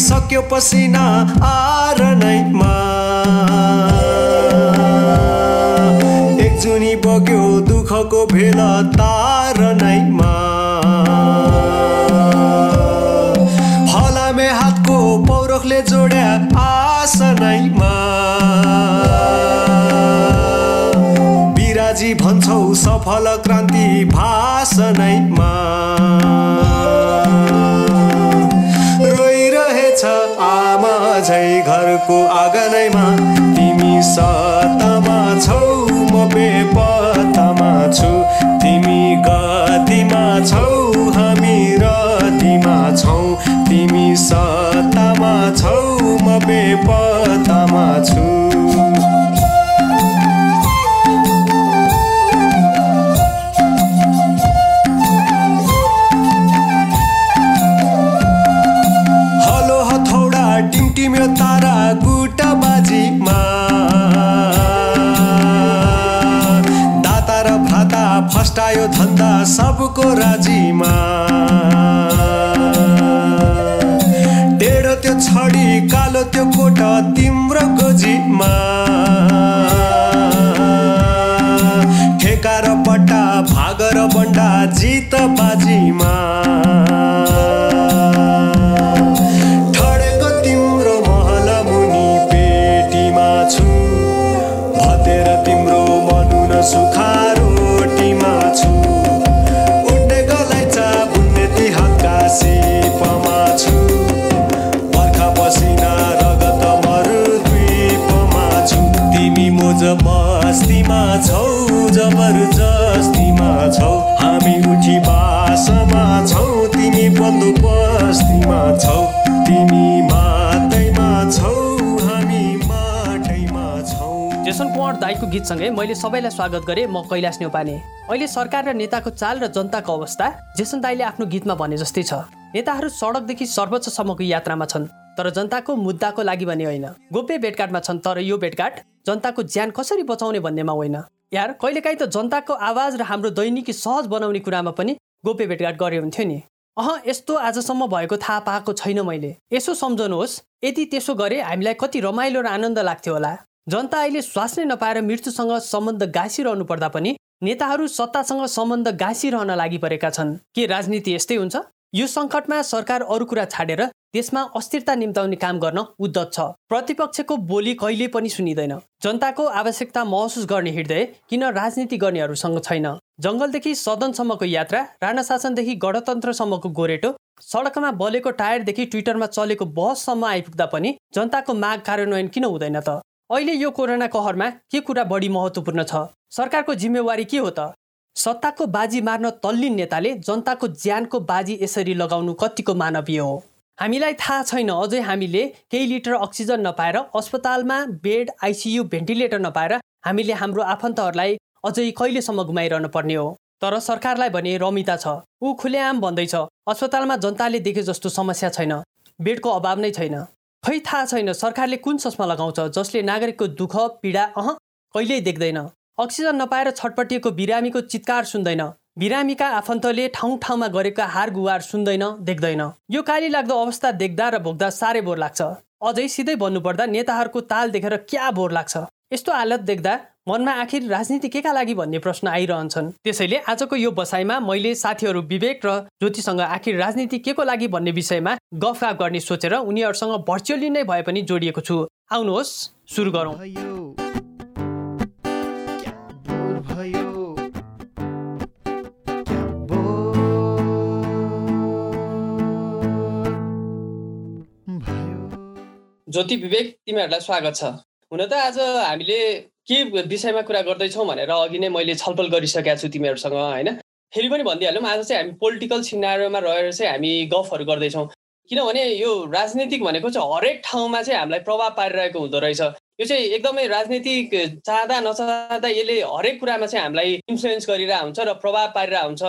सक्यो पसिना आर नैमा एक जुनी बग्यो दुःखको भेल तार नैमा फलामे हातको पौरखले जोड्या आस नैमा बिराजी भन्छौ सफल क्रान्ति भाषणैमा झै घरको आँगनैमा। तिमी सतमा छौ म बेपत्तामा छु। तिमी गतिमा छौ हामी रतिमा छौ। तिमी सत्तामा छौ म बेपत्तामा छु। तिमी मोज मस्तीमा छौ जबरजस्तीमा छौ। हामी उठी बासमा छौ तिमी बन्दोबस्तीमा छौ। तिमी माटैमा छौ हामी माटैमा छौ। जेसन कुँवर दाईको गीतसँगै मैले सबैलाई स्वागत गरेँ म कैलाश नेउपाने। अहिले सरकार र नेताको चाल र जनताको अवस्था जेसन दाईले आफ्नो गीतमा भने जस्तै छ। नेताहरू सडकदेखि सर्वोच्चसम्मको यात्रामा छन् तर जनताको मुद्दाको लागि भने होइन। गोप्य भेटघाटमा छन् तर यो भेटघाट जनताको ज्यान कसरी बचाउने भन्नेमा होइन। यार कहिलेकाहीँ त जनताको आवाज र हाम्रो दैनिकी सहज बनाउने कुरामा पनि गोप्य भेटघाट गरे हुन्थ्यो नि। अह यस्तो आजसम्म भएको थाहा पाएको छैन मैले। यसो सम्झनुहोस् यदि त्यसो गरे हामीलाई कति रमाइलो र आनन्द लाग्थ्यो होला। जनता अहिले श्वास नै नपाएर मृत्युसँग सम्बन्ध गाँसिरहनु पर्दा पनि नेताहरू सत्तासँग सम्बन्ध गाँसिरहन लागि परेका छन्। के राजनीति यस्तै हुन्छ? यो सङ्कटमा सरकार अरू कुरा छाडेर देशमा अस्थिरता निम्ताउने काम गर्न उद्धत छ। प्रतिपक्षको बोली कहिले पनि सुनिँदैन। जनताको आवश्यकता महसुस गर्ने हृदय किन राजनीति गर्नेहरूसँग छैन। जङ्गलदेखि सदनसम्मको यात्रा राणा शासनदेखि गणतन्त्रसम्मको गोरेटो सडकमा बलेको टायरदेखि ट्विटरमा चलेको बहससम्म आइपुग्दा पनि जनताको माग कार्यान्वयन किन हुँदैन त? अहिले यो कोरोना कहरमा के कुरा बढी महत्त्वपूर्ण छ? सरकारको जिम्मेवारी के हो त? सत्ताको बाजी मार्न तल्लिन नेताले जनताको ज्यानको बाजी यसरी लगाउनु कतिको मानवीय हो? हामीलाई थाहा छैन अझै हामीले केही लिटर अक्सिजन नपाएर अस्पतालमा बेड आइसियु भेन्टिलेटर नपाएर हामीले हाम्रो आफन्तहरूलाई अझै कहिलेसम्म गुमाइरहनु पर्ने हो? तर सरकारलाई भने रमिता छ। ऊ खुलेआम भन्दैछ अस्पतालमा जनताले देखे जस्तो समस्या छैन बेडको अभाव नै छैन। खै थाहा छैन सरकारले कुन चस्मा लगाउँछ जसले नागरिकको दुःख पीडा अह कहिल्यै देख्दैन। अक्सिजन नपाएर छटपटिएको बिरामीको चित्कार सुन्दैन। बिरामीका आफन्तले ठाउँ ठाउँमा गरेका हार गुहार सुन्दैन देख्दैन। यो काली लाग्दो अवस्था देख्दा र भोग्दा साह्रै बोर लाग्छ। अझै सिधै भन्नुपर्दा नेताहरूको ताल देखेर क्या बोर लाग्छ? यस्तो हालत देख्दा मनमा आखिर राजनीति के का लागि भन्ने प्रश्न आइरहन्छन्? त्यसैले आजको यो बसाइमा मैले साथीहरू विवेक र ज्योतिसँग आखिर राजनीति के को लागि भन्ने विषयमा गफगाफ गर्ने सोचेर उनीहरूसँग भर्चुअली नै भए पनि जोडिएको छु। आउनुहोस् सुरु गरौँ। ज्योति विवेक तिमीहरूलाई स्वागत छ। हुन त आज हामीले के विषयमा कुरा गर्दैछौँ भनेर अघि नै मैले छलफल गरिसकेका छु तिमीहरूसँग होइन? फेरि पनि भनिदिइहालौँ आज चाहिँ हामी पोलिटिकल सिनारीमा रहेर चाहिँ हामी गफहरू गर्दैछौँ। किनभने यो राजनीतिक भनेको चाहिँ हरेक ठाउँमा चाहिँ हामीलाई प्रभाव पारिरहेको हुँदो रहेछ। यो चाहिँ एकदमै राजनीतिक चाहँदा नचाहँदा यसले हरेक कुरामा चाहिँ हामीलाई इन्फ्लुएन्स गरिरहेको हुन्छ र प्रभाव पारिरहेको हुन्छ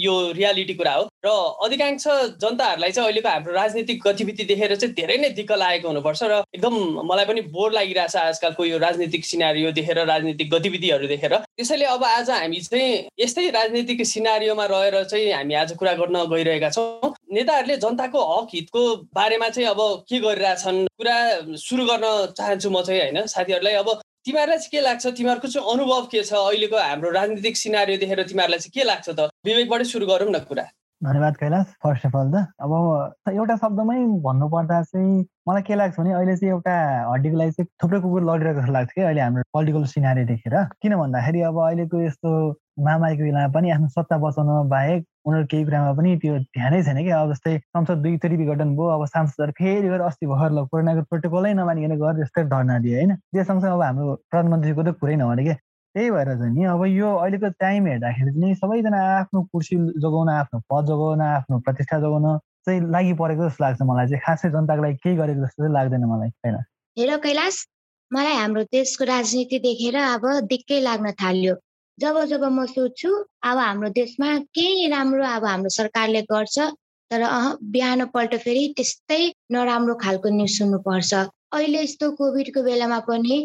यो रियालिटी कुरा हो। र अधिकांश जनताहरूलाई चाहिँ अहिलेको हाम्रो राजनीतिक गतिविधि देखेर चाहिँ धेरै नै दिक्क लागेको हुनुपर्छ र एकदम मलाई पनि बोर लागिरहेछ आजकलको यो राजनीतिक सिनारियो देखेर राजनीतिक गतिविधिहरू देखेर। त्यसैले अब आज हामी चाहिँ यस्तै राजनीतिक सिनारियोमा रहेर चाहिँ हामी आज कुरा गर्न गइरहेका छौँ। नेताहरूले जनताको हक हितको बारेमा चाहिँ अब के गरिरहेछन्? कुरा सुरु गर्न चाहन्छु म चाहिँ होइन? साथीहरूलाई अब तिमीहरूलाई चाहिँ के लाग्छ? तिमीहरूको चाहिँ अनुभव के छ? अहिलेको हाम्रो राजनीतिक सिनारी देखेर तिमीहरूलाई चाहिँ के लाग्छ त? विवेकबाटै सुरु गरौँ न कुरा। धन्यवाद कैलाश फर्स्ट अफ अल त अब एउटा शब्दमै भन्नुपर्दा चाहिँ मलाई के लाग्छ भने अहिले चाहिँ एउटा हड्डीको लागि चाहिँ थुप्रै कुकुर लडिरहेको जस्तो लाग्छ कि अहिले हाम्रो पोलिटिकल सिनारी देखेर। किन भन्दाखेरि अब अहिलेको यस्तो महामारीको बेलामा पनि आफ्नो सत्ता बचाउन बाहेक उनीहरू केही कुरामा पनि त्यो ध्यानै छैन कि अब जस्तै संसद दुईचोटि विघटन भयो अब सांसदहरू फेरि गएर अस्ति भर्खर कोरोनाको प्रोटोकलै नमानिकन गएर यस्तै धर्ना दिए होइन। त्यो सँगसँगै अब हाम्रो प्रधानमन्त्रीको त कुरै नभने क्या। त्यही भएर चाहिँ नि अब यो अहिलेको टाइम हेर्दाखेरि पनि सबैजना आफ्नो कुर्सी जोगाउन आफ्नो पद जोगाउन आफ्नो प्रतिष्ठा जोगाउन चाहिँ लागि परेको जस्तो लाग्छ मलाई चाहिँ। खासै जनताको लागि केही गरेको जस्तो चाहिँ लाग्दैन मलाई होइन? हेर कैलाश मलाई हाम्रो देशको राजनीति देखेर अब दिक्कै लाग्न थाल्यो। जब जब म सोध्छु अब हाम्रो देशमा केही राम्रो अब हाम्रो सरकारले गर्छ तर अह बिहानपल्ट फेरि त्यस्तै नराम्रो खालको न्युज सुन्नुपर्छ। अहिले यस्तो कोभिडको बेलामा पनि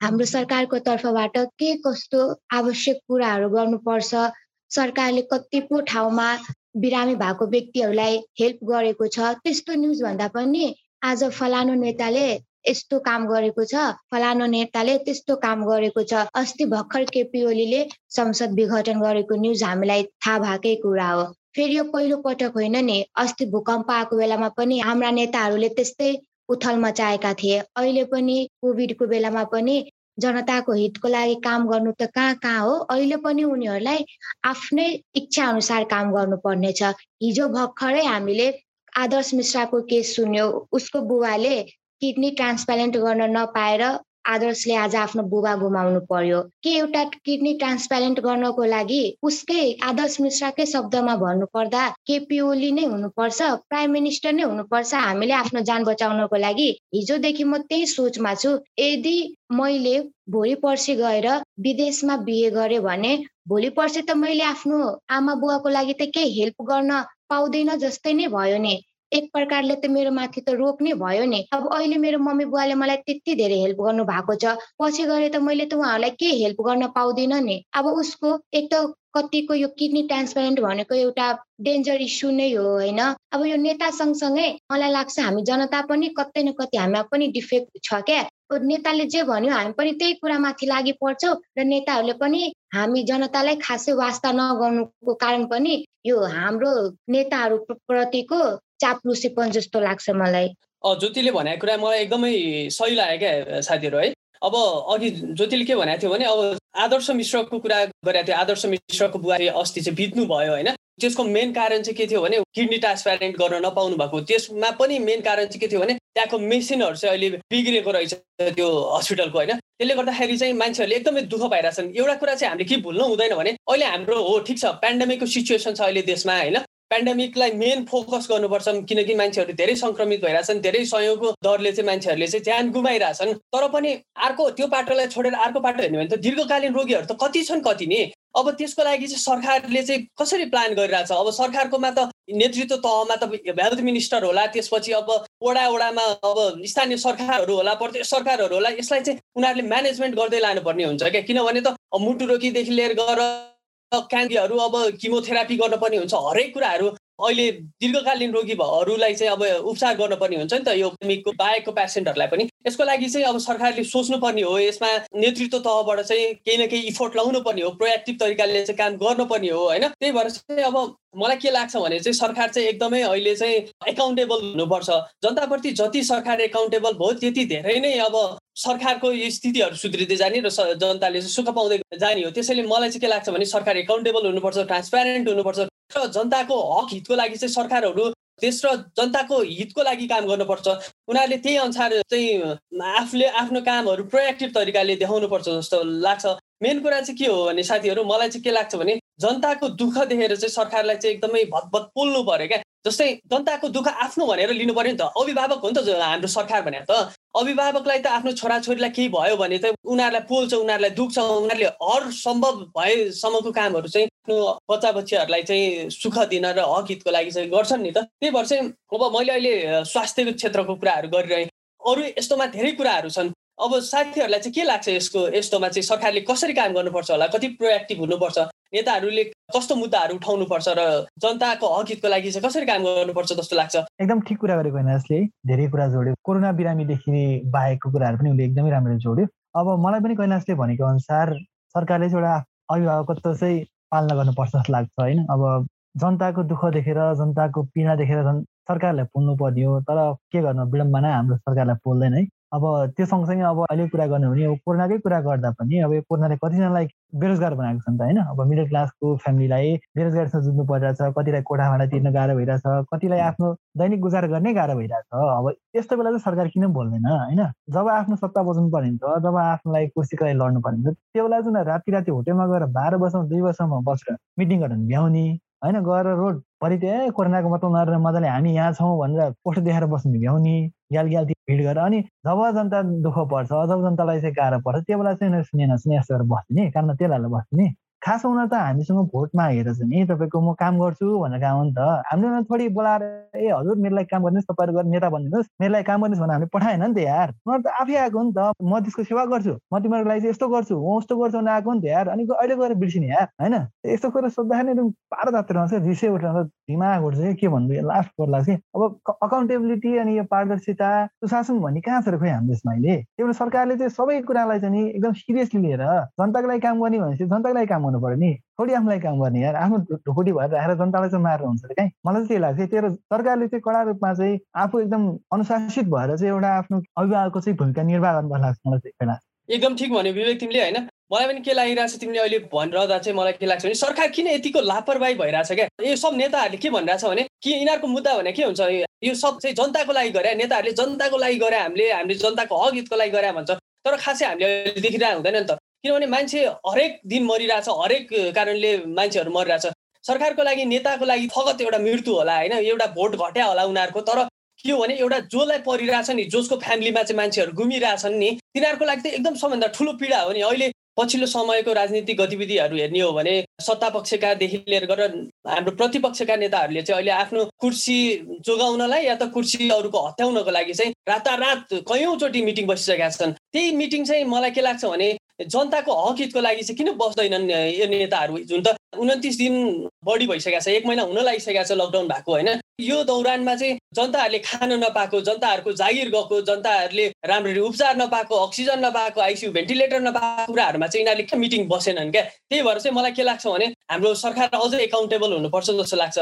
हाम्रो सरकारको तर्फबाट के कस्तो आवश्यक कुराहरू गर्नुपर्छ सरकारले कति पो ठाउँमा बिरामी भएको व्यक्तिहरूलाई हेल्प गरेको छ त्यस्तो न्युज भन्दा पनि आज फलानु नेताले यस्तो काम गरेको छ फलानु नेताले त्यस्तो काम गरेको छ। अस्ति भर्खर केपी ओलीले संसद विघटन गरेको न्युज हामीलाई थाहा भएकै कुरा हो। फेरि यो पहिलो पटक होइन नि अस्ति भूकम्प आएको बेलामा पनि हाम्रा नेताहरूले त्यस्तै उथल मचाएका थिए। अहिले पनि कोभिडको बेलामा पनि जनताको हितको लागि काम गर्नु त कहाँ कहाँ हो अहिले पनि उनीहरूलाई आफ्नै इच्छा अनुसार काम गर्नुपर्नेछ हिजो भर्खरै हामीले आदर्श मिश्राको केस सुन्यो उसको बुबाले किडनी ट्रान्सप्लान्ट गर्न नपाएर आदर्शले आज आफ्नो बुबा गुमाउनु पर्यो। के एउटा किडनी ट्रान्सप्लान्ट गर्नको लागि उसकै आदर्श मिश्राकै शब्दमा भन्नुपर्दा केपी ओली नै हुनुपर्छ प्राइम मिनिस्टर नै हुनुपर्छ। हामीले आफ्नो ज्यान बचाउनको लागि हिजोदेखि म त्यही सोचमा छु यदि मैले भोलि पर्सि गएर विदेशमा बिहे गरेँ भने भोलि पर्सि त मैले आफ्नो आमा बुवाको लागि त केही हेल्प गर्न पाउँदैन जस्तै नै भयो नि। एक प्रकारले त मेरो माथि त रोग नै भयो नि। अब अहिले मेरो मम्मी बुवाले मलाई त्यति धेरै हेल्प गर्नु भएको छ। पछि गएर त मैले त उहाँहरूलाई के हेल्प गर्न पाउँदिनँ नि। अब उसको एक त कतिको यो किडनी ट्रान्सप्लान्ट भनेको एउटा डेन्जर इस्यु नै हो होइन? अब यो नेता सँगसँगै मलाई लाग्छ हामी जनता पनि कतै न कतै हामीमा पनि डिफेक्ट छ क्या। नेताले जे भन्यो हामी पनि त्यही कुरामाथि लागि पर्छौँ र नेताहरूले पनि हामी जनतालाई खासै वास्ता नगर्नुको कारण पनि यो हाम्रो नेताहरू प्रतिको चाप्लुसीपन जस्तो लाग्छ मलाई। ज्योतिले भनेको कुरा मलाई एकदमै सही लाग्यो क्या साथीहरू है। अब अघि ज्योतिले के भनेको थियो भने अब आदर्श मिश्रको कुरा गरेको थियो। आदर्श मिश्रको बुवा अस्ति चाहिँ बित्नु भयो होइन। त्यसको मेन कारण चाहिँ के थियो भने किडनी ट्रान्सप्लान्ट गर्न नपाउनु भएको। त्यसमा पनि मेन कारण चाहिँ के थियो भने त्यहाँको मेसिनहरू चाहिँ अहिले बिग्रेको रहेछ त्यो हस्पिटलको होइन। त्यसले गर्दाखेरि चाहिँ मान्छेहरूले एकदमै दुःख पाइरहेछन्। एउटा कुरा चाहिँ हामीले के भुल्नु हुँदैन भने अहिले हाम्रो हो ठिक छ पेन्डेमिकको सिचुएसन छ अहिले देशमा होइन। पेन्डेमिकलाई मेन फोकस गर्नुपर्छ किनकि मान्छेहरू धेरै सङ्क्रमित भइरहेछन् धेरै सहयोगको दरले चाहिँ मान्छेहरूले चाहिँ ज्यान गुमाइरहेछन्। तर पनि अर्को त्यो पाटोलाई छोडेर अर्को पाटो हेर्ने भने त दीर्घकालीन रोगीहरू त कति छन् कति नि? अब त्यसको लागि चाहिँ सरकारले चाहिँ कसरी प्लान गरिरहेछ? अब सरकारकोमा त नेतृत्व तहमा त हेल्थ मिनिस्टर होला त्यसपछि अब वडा वडामा अब स्थानीय सरकारहरू होला प्रदेश सरकारहरू होला यसलाई चाहिँ उनीहरूले म्यानेजमेन्ट गर्दै लानुपर्ने हुन्छ क्या? किनभने त मुटु रोगीदेखि लिएर गएर क्यान्डीहरू अब किमोथेरापी गर्नुपर्ने हुन्छ। हरेक कुराहरू अहिले दीर्घकालीन रोगीहरूलाई चाहिँ अब उपचार गर्नुपर्ने हुन्छ नि त यो को बाहेकको पेसेन्टहरूलाई पनि। यसको लागि चाहिँ अब सरकारले सोच्नुपर्ने हो यसमा नेतृत्व तहबाट चाहिँ केही न केही इफोर्ट लाउनु पर्ने हो प्रोएक्टिभ तरिकाले चाहिँ काम गर्नुपर्ने हो होइन? त्यही भएर चाहिँ अब मलाई के लाग्छ भने चाहिँ सरकार चाहिँ एकदमै अहिले चाहिँ एकाउन्टेबल हुनुपर्छ। जनताप्रति जति सरकार एकाउन्टेबल भयो त्यति धेरै नै अब सरकारको स्थितिहरू सुध्रिँदै जाने र जनताले सुख पाउँदै जाने हो। त्यसैले मलाई चाहिँ के लाग्छ भने सरकार एकाउन्टेबल हुनुपर्छ ट्रान्सप्यारेन्ट हुनुपर्छ र जनताको हक हितको लागि चाहिँ सरकारहरू देश र जनताको हितको लागि काम गर्नुपर्छ। उनीहरूले त्यही अनुसार चाहिँ आफूले आफ्नो कामहरू प्रोएक्टिभ तरिकाले देखाउनुपर्छ जस्तो लाग्छ। मेन कुरा चाहिँ के हो भने साथीहरू मलाई चाहिँ के लाग्छ भने जनताको दुःख देखेर चाहिँ सरकारलाई चाहिँ एकदमै भतभत पोल्नु पऱ्यो क्या। जस्तै जनताको दुःख आफ्नो भनेर लिनु पऱ्यो नि त। अभिभावक हो नि त हाम्रो सरकार भने त। अभिभावकलाई त आफ्नो छोराछोरीलाई केही भयो भने त उनीहरूलाई पोल्छ उनीहरूलाई दुख्छ उनीहरूले हर सम्भव भएसम्मको कामहरू चाहिँ आफ्नो बच्चा बच्चीहरूलाई चाहिँ सुख दिन र हक हितको लागि चाहिँ गर्छन् नि त। त्यही भएर चाहिँ अब मैले अहिले स्वास्थ्यको क्षेत्रको कुराहरू गरिरहेँ। अरू यस्तोमा धेरै कुराहरू छन्। अब साथीहरूलाई चाहिँ के लाग्छ यसको यस्तोमा चाहिँ सरकारले कसरी काम गर्नुपर्छ होला? कति प्रोएक्टिभ हुनुपर्छ? नेताहरूले कस्तो मुद्दाहरू उठाउनुपर्छ र जनताको हक हितको लागि चाहिँ कसरी काम गर्नुपर्छ जस्तो लाग्छ? एकदम ठिक कुरा गरेको होइन यसले। धेरै कुरा जोड्यो। कोरोना बिरामीदेखि बाहेकको कुराहरू पनि उसले एकदमै राम्ररी जोड्यो। अब मलाई पनि कैलाशले भनेको अनुसार सरकारले चाहिँ एउटा अभिभावकत्व चाहिँ पालना गर्नुपर्छ जस्तो लाग्छ होइन। अब जनताको दुःख देखेर जनताको पीडा देखेर सरकारलाई पोल्नु पर्ने हो तर के गर्नु? विडम्बना हाम्रो सरकारलाई पोल्दैन है। अब त्यो सँगसँगै अब अहिले कुरा गर्नु भने अब कोरोनाकै कुरा गर्दा पनि अब यो कोरोनाले कतिजनालाई बेरोजगार बनाएको छ नि त होइन? अब मिडल क्लासको फ्यामिलीलाई बेरोजगारसँग जुझ्नु परिरहेछ कतिलाई कोठा भाडा तिर्न गाह्रो भइरहेछ कतिलाई आफ्नो दैनिक गुजार गर्नै गाह्रो भइरहेछ। अब यस्तो बेला चाहिँ सरकार किन बोल्दैन होइन? जब आफ्नो सत्ता बचाउनु पर्ने हुन्छ जब आफ्नो लागि कुर्सीको लागि लड्नु पर्ने हुन्छ त्यो बेला चाहिँ राति राति होटेलमा गएर बाह्र वर्षमा दुई वर्षमा बसेर मिटिङ गरेर भ्याउने। होइन गएर रोड भरि त्यो कोरोनाको मतलब नरेर मजाले हामी यहाँ छौँ भनेर पोस्टर देखाएर बस्नु भ्याउने ग्याल ग्याल भिड गरेर। अनि जब जनता दुःख पर्छ जब जनतालाई चाहिँ गाह्रो पर्छ त्यो बेला चाहिँ सुने यस्तो गरेर बस्ने कारण त्यसलाई बस्ने। खास हुन त हामीसँग भोट मागेर चाहिँ नि तपाईँको म काम गर्छु भनेर हो नि त। हामीले थोरै बोलाएर ए हजुर मेरो लागि काम गर्नुहोस् तपाईँहरू गरेर नेता बनिदिनुहोस्। मेरो लागि काम गर्नुहोस् भनेर हामीले पठाएन नि त यार। उनीहरू त आफै आएको नि त। म त्यसको सेवा गर्छु। म तिमीहरूको लागि चाहिँ यस्तो गर्छु। म उस्तो गर्छु भने आएको नि त यार। अनि अहिले गएर बिर्सिने यार। होइन? यस्तो कुरा सोद्धाखेरि एकदम पारो जातिर आउँछ रिसै उठेर दिमाग उठ्छ के भन्नु लास्ट पर्ला चाहिँ। अब अकाउन्टेबिलिटी अनि यो पारदर्शिता सुशासन भन्ने कहाँ छ र खोइ हाम्रो देशमा अहिले? भएर सरकारले चाहिँ सबै कुरालाई चाहिँ नि एकदम सिरियसली लिएर जनताको लागि काम गर्ने भनेपछि जनताको लागि काम गर्नु पर्यो नि थोरै आफूलाई काम गर्ने यार। आफ्नो ढुकुटी भएर राखेर जनतालाई चाहिँ मारेर हुन्छ कहीँ? मलाई चाहिँ त्यही लाग्छ त्यही सरकारले चाहिँ कडा रूपमा चाहिँ आफू एकदम अनुशासित भएर चाहिँ एउटा आफ्नो अभिभावकको चाहिँ भूमिका निर्वाह गर्नुपर्छ लाग्छ मलाई चाहिँ एकदम ठिक भन्यो विवेक तिमीले होइन? मलाई पनि के लागिरहेको छ तिमीले अहिले भनिरहँदा चाहिँ मलाई के लाग्छ भने सरकार किन यतिको लापरवाही भइरहेछ क्या? यो सब नेताहरूले के भनिरहेछ भने कि यिनीहरूको मुद्दा भने के हुन्छ? यो सब चाहिँ जनताको लागि गरे नेताहरूले जनताको लागि गरे हामीले हामीले जनताको हक हितको लागि गरे भन्छ। तर खासै हामीले अहिले देखिरहेको हुँदैन नि त। किनभने मान्छे हरेक दिन मरिरहेछ हरेक कारणले मान्छेहरू मरिरहेछ। सरकारको लागि नेताको लागि फगत एउटा मृत्यु होला होइन? एउटा भोट घट्या होला उनीहरूको तर के हो भने एउटा जसलाई परिरहेछ नि जसको फ्यामिलीमा चाहिँ मान्छेहरू घुमिरहेछन् नि तिनीहरूको लागि चाहिँ एकदम सबभन्दा ठुलो पीडा हो नि। अहिले पछिल्लो समयको राजनीतिक गतिविधिहरू हेर्ने हो भने सत्ता पक्षकादेखि लिएर गरेर हाम्रो प्रतिपक्षका नेताहरूले चाहिँ अहिले आफ्नो कुर्सी जोगाउनलाई या त कुर्सी अरूको हत्याउनको लागि चाहिँ रातारात कयौँचोटि मिटिङ बसिसकेका छन्। त्यही मिटिङ चाहिँ मलाई के लाग्छ भने जनताको हक हितको लागि चाहिँ किन बस्दैनन् यो नेताहरू? जुन त उन्तिस दिन बढी भइसकेको छ एक महिना हुन लागिसकेको छ लकडाउन भएको होइन? यो दौरानमा चाहिँ जनताहरूले खान नपाएको जनताहरूको जागिर गएको जनताहरूले राम्ररी उपचार नपाएको अक्सिजन नपाएको आइसियु भेन्टिलेटर नपाएको कुराहरूमा चाहिँ यिनीहरूले के मिटिङ बसेनन् क्या? त्यही भएर चाहिँ मलाई के लाग्छ भने हाम्रो सरकार अझै एकाउन्टेबल हुनुपर्छ जस्तो लाग्छ।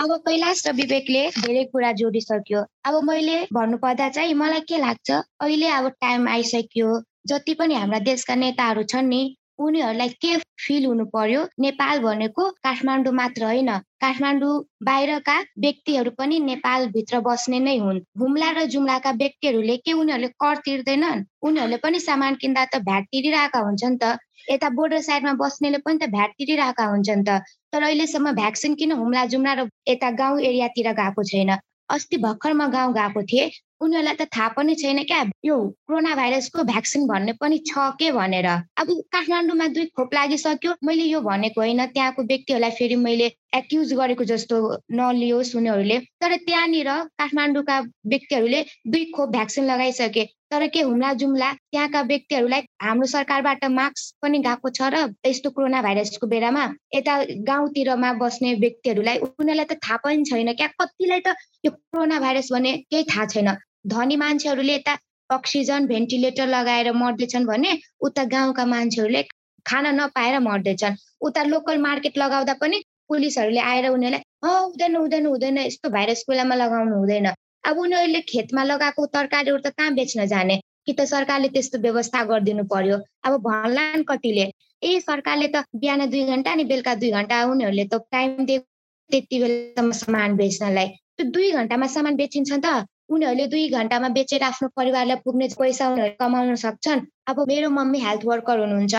अब कैलाश र विवेकले धेरै कुरा जोडिसक्यो। अब मैले भन्नुपर्दा चाहिँ मलाई के लाग्छ अहिले अब टाइम आइसक्यो। जति पनि हाम्रा देशका नेताहरू छन् नि उनीहरूलाई के फिल हुनु पर्यो? नेपाल भनेको काठमाडौँ मात्र होइन काठमाडौँ बाहिरका व्यक्तिहरू पनि नेपालभित्र बस्ने नै हुन्। हुम्ला र जुम्लाका व्यक्तिहरूले के उनीहरूले कर तिर्दैनन्? उनीहरूले पनि सामान किन्दा त भ्याट तिरिरहेका हुन्छन् त। यता बोर्डर साइडमा बस्नेले पनि त भ्याट तिरिरहेका हुन्छन् त। तर अहिलेसम्म भ्याक्सिन किन हुम्ला जुम्ला र यता गाउँ एरियातिर गएको छैन? अस्ति भर्खर गाउँ गएको थिएँ। उनीहरूलाई त थाहा पनि छैन क्या। यो कोरोना भाइरसको भ्याक्सिन भन्ने पनि छ के भनेर। अब काठमाडौँमा दुई खोप लागिसक्यो। मैले यो भनेको होइन। त्यहाँको व्यक्तिहरूलाई फेरि मैले एक्युज गरेको जस्तो नलियोस् उनीहरूले। तर त्यहाँनिर काठमाडौँका व्यक्तिहरूले दुई खोप भ्याक्सिन लगाइसके। तर के हुम्ला जुम्ला त्यहाँका व्यक्तिहरूलाई हाम्रो सरकारबाट मास्क पनि गएको छ र यस्तो कोरोना भाइरसको बेलामा यता गाउँतिरमा बस्ने व्यक्तिहरूलाई उनीहरूलाई त थाहा पनि छैन क्या। कतिलाई त यो कोरोना भाइरस भने केही थाहा छैन। धनी मान्छेहरूले यता अक्सिजन भेन्टिलेटर लगाएर मर्दैछन् भने उता गाउँका मान्छेहरूले खाना नपाएर मर्दैछन्। उता लोकल मार्केट लगाउँदा पनि पुलिसहरूले आएर उनीहरूलाई हुँदैन हुँदैन हुँदैन यस्तो भाइरस बेलामा लगाउनु हुँदैन। अब उनीहरूले खेतमा लगाएको तरकारीहरू त कहाँ बेच्न जाने? कि त सरकारले त्यस्तो व्यवस्था गरिदिनु पर्यो? अब भन्लान् कतिले। ए सरकारले त बिहान दुई घन्टा अनि बेलुका दुई घन्टा उनीहरूले त टाइम दिएको त्यति बेलासम्म सामान बेच्नलाई। त्यो दुई घन्टामा सामान बेचिन्छ त। उनीहरूले दुई घन्टामा बेचेर आफ्नो परिवारलाई पुग्ने पैसा उनीहरूले कमाउन सक्छन्। अब मेरो मम्मी हेल्थ वर्कर हुनुहुन्छ।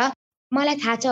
मलाई थाहा छ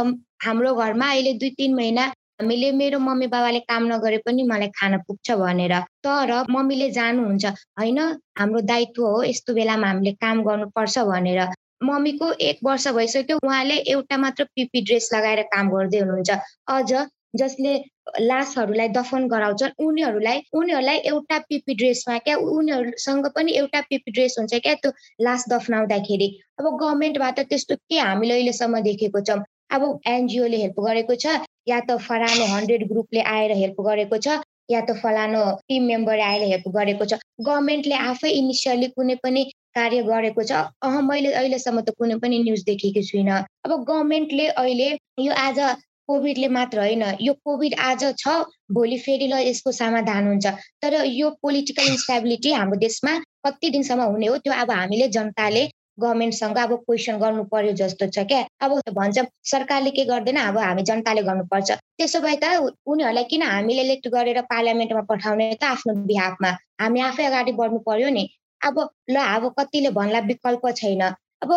हाम्रो घरमा अहिले दुई तिन महिना हामीले मेरो मम्मी बाबाले काम नगरे पनि मलाई खान पुग्छ भनेर। तर मम्मीले जानुहुन्छ होइन हाम्रो दायित्व हो यस्तो बेलामा हामीले काम गर्नुपर्छ भनेर। मम्मीको एक वर्ष भइसक्यो उहाँले एउटा मात्र पिपी ड्रेस लगाएर काम गर्दै हुनुहुन्छ। अझ जसले लासहरूलाई दफन गराउँछन्। उनीहरूलाई उनीहरूलाई एउटा पिपी ड्रेसमा क्या उनीहरूसँग पनि एउटा पिपी ड्रेस हुन्छ क्या त्यो लास दफनाउँदाखेरि। अब गभर्मेन्टबाट त्यस्तो के हामीले अहिलेसम्म देखेको छौँ? अब एनजिओले हेल्प गरेको छ या त फलानो हन्ड्रेड ग्रुपले आएर हेल्प गरेको छ या त फलानो टिम मेम्बर आएर हेल्प गरेको छ। गभर्मेन्टले आफै इनिसियली कुनै पनि कार्य गरेको छ। अह मैले अहिलेसम्म त कुनै पनि न्युज देखेको छुइनँ। अब गभर्मेन्टले अहिले यो आज कोभिडले मात्र होइन यो कोभिड आज छ भोलि फेरि ल यसको समाधान हुन्छ। तर यो पोलिटिकल इन्स्टेबिलिटी हाम्रो देशमा कति दिनसम्म हुने हो त्यो अब हामीले जनताले गभर्मेन्टसँग अब क्वेसन गर्नु पर्यो जस्तो छ क्या। अब भन्छ सरकारले के गर्दैन अब हामी जनताले गर्नुपर्छ। त्यसो भए त उनीहरूलाई किन हामीले इलेक्ट गरेर पार्लियामेन्टमा पठाउने त आफ्नो बिहाफमा? हामी आफै अगाडि बढ्नु पर्यो नि। अब ल अब कतिले भन्ला विकल्प छैन। अब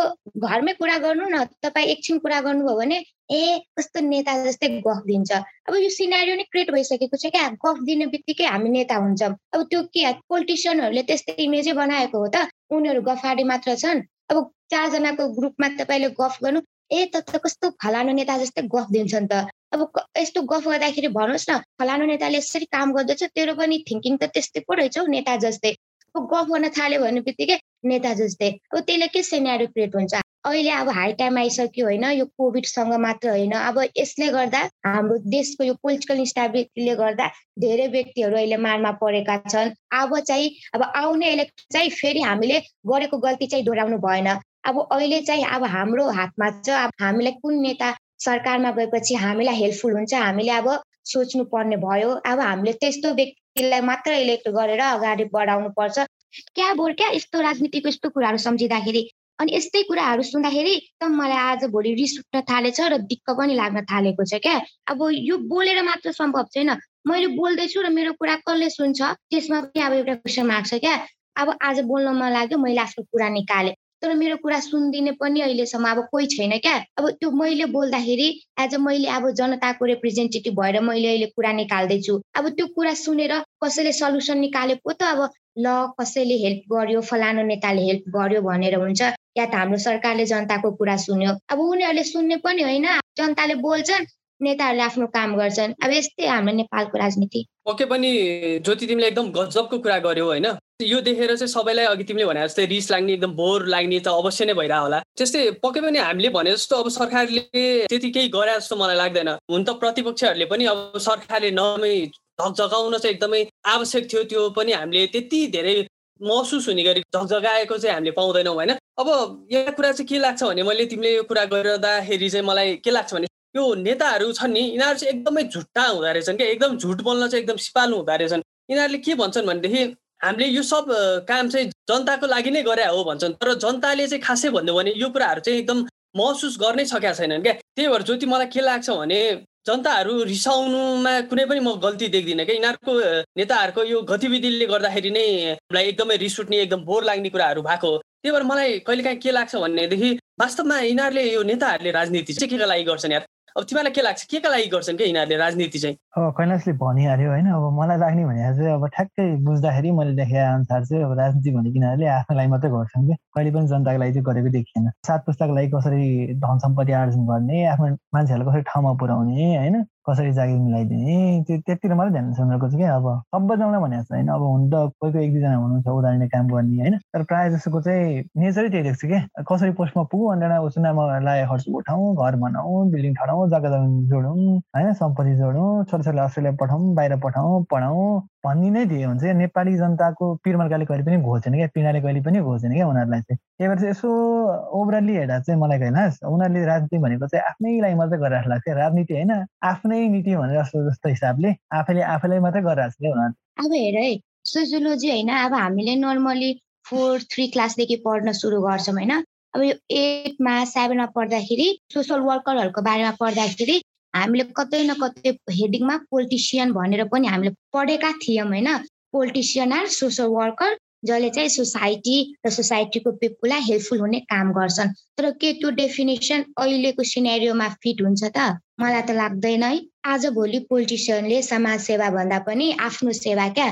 घरमै कुरा गर्नु न तपाईँ एकछिन कुरा गर्नुभयो भने ए कस्तो नेता जस्तै गफ दिन्छ। अब यो सिनारी नै क्रिएट भइसकेको छ क्या। गफ दिने बित्तिकै हामी नेता हुन्छौँ। अब त्यो के पोलिटिसियनहरूले त्यस्तै इमेजै बनाएको हो त। उनीहरू गफाडी मात्र छन्। अब चारजनाको ग्रुपमा तपाईँले गफ गर्नु। ए त कस्तो फलानु नेता जस्तै गफ दिन्छन् त। अब यस्तो गफ गर्दाखेरि भन्नुहोस् न फलानु नेताले यसरी काम गर्दछ तेरो पनि थिङ्किङ त त्यस्तै पो रहेछ हौ नेता जस्तै। गफ गर्न थाल्यो भने बित्तिकै नेता जस्तै अब त्यसले के सेनारी क्रिएट हुन्छ? अहिले अब हाई टाइम आइसक्यो होइन यो कोभिडसँग मात्र होइन। अब यसले गर्दा हाम्रो देशको यो पोलिटिकल इन्स्टाबिलिटीले गर्दा धेरै व्यक्तिहरू अहिले मारमा परेका छन्। अब चाहिँ अब आउने इलेक्सन चाहिँ फेरि हामीले गरेको गल्ती चाहिँ दोहोऱ्याउनु भएन। अब अहिले चाहिँ अब हाम्रो हातमा छ। अब हामीलाई कुन नेता सरकारमा गएपछि हामीलाई हेल्पफुल हुन्छ? हामीले अब सोच्नु पर्ने भयो। अब हामीले त्यस्तो व्यक्तिलाई मात्र इलेक्ट गरेर अगाडि बढाउनु पर्छ क्या बोर? क्या यस्तो राजनीतिको यस्तो कुराहरू सम्झिँदाखेरि? अनि यस्तै कुराहरू सुन्दाखेरि एकदम मलाई आज भोलि रिस उठ्न थालेछ र दिक्क पनि लाग्न थालेको छ क्या। अब यो बोलेर मात्र सम्भव छैन। मैले बोल्दैछु र मेरो कुरा कसले सुन्छ? त्यसमा पनि अब एउटा क्वेसन मार्क छ क्या। अब आज बोल्न मन लाग्यो मैले आफ्नो कुरा निकालेँ। तर मेरो कुरा सुनिदिने पनि अहिलेसम्म अब कोही छैन क्या। अब त्यो मैले बोल्दाखेरि एज अ मैले अब जनताको रिप्रेजेन्टेटिभ भएर मैले अहिले कुरा निकाल्दैछु। अब त्यो कुरा सुनेर कसैले सल्युसन निकाले पो त अब ल कसैले हेल्प गर्यो फलानु नेताले हेल्प गर्यो भनेर हुन्छ। या त हाम्रो सरकारले जनताको कुरा सुन्यो। अब उनीहरूले सुन्ने पनि होइन। जनताले बोल्छन् नेताहरूले आफ्नो काम गर्छन्। अब यस्तै हाम्रो नेपालको राजनीति। पक्कै पनि ज्योति तिमीले एकदम गजबको कुरा गर्यो होइन? यो देखेर चाहिँ सबैलाई अघि तिमीले भने जस्तै रिस लाग्ने एकदम बोर लाग्ने त अवश्य नै भइरह होला। त्यस्तै पक्कै पनि हामीले भने जस्तो अब सरकारले त्यति केही गरे जस्तो मलाई लाग्दैन। हुन त प्रतिपक्षहरूले पनि अब सरकारले नमै झकझगाउन चाहिँ एकदमै आवश्यक थियो त्यो पनि हामीले त्यति धेरै महसुस हुने गरी झकझगाएको चाहिँ हामीले पाउँदैनौँ होइन? अब यो कुरा चाहिँ के लाग्छ भने मैले तिमीले यो कुरा गरिरहँदाखेरि चाहिँ मलाई के लाग्छ भने यो नेताहरू छन् नि यिनीहरू चाहिँ एकदमै झुट्टा हुँदो रहेछन् क्या। एकदम झुट बोल्न चाहिँ एकदम सिपालु हुँदो रहेछन्। यिनीहरूले के भन्छन् भनेदेखि हामीले यो सब काम चाहिँ जनताको लागि नै गरे हो भन्छन्। तर जनताले चाहिँ खासै भन्यो भने यो कुराहरू चाहिँ एकदम महसुस गर्नै सकेका छैनन् क्या। त्यही भएर ज्योति मलाई के लाग्छ भने जनताहरू रिसाउनुमा कुनै पनि म गल्ती देख्दिनँ क्या। यिनीहरूको नेताहरूको यो गतिविधिले गर्दाखेरि नै हामीलाई एकदमै रिस उठ्ने एकदम बोर लाग्ने कुराहरू भएको हो। त्यही भएर मलाई कहिलेकाहीँ के लाग्छ भनेदेखि वास्तवमा यिनीहरूले यो नेताहरूले राजनीति चाहिँ के लागि गर्छन् यार? अब तिमीलाई के लाग्छ? के का लागि गर्छन् क्या यिनीहरूले राजनीति चाहिँ? अब कैलाशले भनिहाल्यो होइन अब मलाई लाग्ने भने चाहिँ अब ठ्याक्कै बुझ्दाखेरि मैले देखे अनुसार चाहिँ अब राजनीति भने यिनीहरूले आफ्नो लागि मात्रै गर्छन् कि। कहिले पनि जनताको लागि चाहिँ गरेको देखिएन। सात पुस्ताको लागि कसरी धन सम्पत्ति आर्जन गर्ने आफ्नो मान्छेहरूलाई कसरी ठाउँमा पुर्याउने होइन? कसरी जागिर मिलाइदिने त्यो त्यतिर मात्रै ध्यान उनीहरूको चाहिँ क्या अब सबैजनालाई भनेको छ होइन अब हुन त कोही कोही एक दुईजना हुनुहुन्छ उनीहरूले काम गर्ने होइन तर प्रायः जसोको चाहिँ नेचरै त्यही देख्छु क्या कसरी पोस्टमा पुगौँ अन्त नाममा लागेको खर्च उठाउँ घर बनाऊ बिल्डिङ ठडाउँ जग्गा जमिन जोडौँ होइन सम्पत्ति जोडौँ छोराछोरीलाई अस्ट्रेलिया पठाउँ बाहिर पठाउँ पढाउँ भन्ने नै थिए हुन्छ नेपाली जनताको पिरमर्काले कहिले पनि घोचेन क्या? पिँडाले कहिले पनि घोचेन क्या उनीहरूलाई चाहिँ? त्यही भएर चाहिँ यसो ओभरअल्ली हेर्दा चाहिँ मलाई कैलाश उनीहरूले राजनीति भनेको चाहिँ आफ्नै लागि मात्रै गरिरहेको लाग्छ राजनीति होइन आफ्नै नीति भनेर जस्तो जस्तो हिसाबले आफैले आफैलाई मात्रै गरिरहेको छ क्या उनीहरू अब हेर है सोसियोलोजी होइन अब हामीले नर्मली फोर थ्री क्लासदेखि पढ्न सुरु गर्छौँ होइन। अब यो एटमा सेभेनमा पढ्दाखेरि सोसल वर्करहरूको बारेमा पढ्दाखेरि हामीले कतै न कतै हेडिङमा पोलिटिसियन भनेर पनि हामीले पढेका थियौँ होइन? पोलिटिसियन आर सोसल वर्कर जसले चाहिँ सोसाइटी र सोसाइटीको पिपुललाई हेल्पफुल हुने काम गर्छन्। तर के त्यो डेफिनेसन अहिलेको सिनेरियोमा फिट हुन्छ त? मलाई त लाग्दैन है। आज भोलि पोलिटिसियनले समाज सेवा भन्दा पनि आफ्नो सेवा क्या?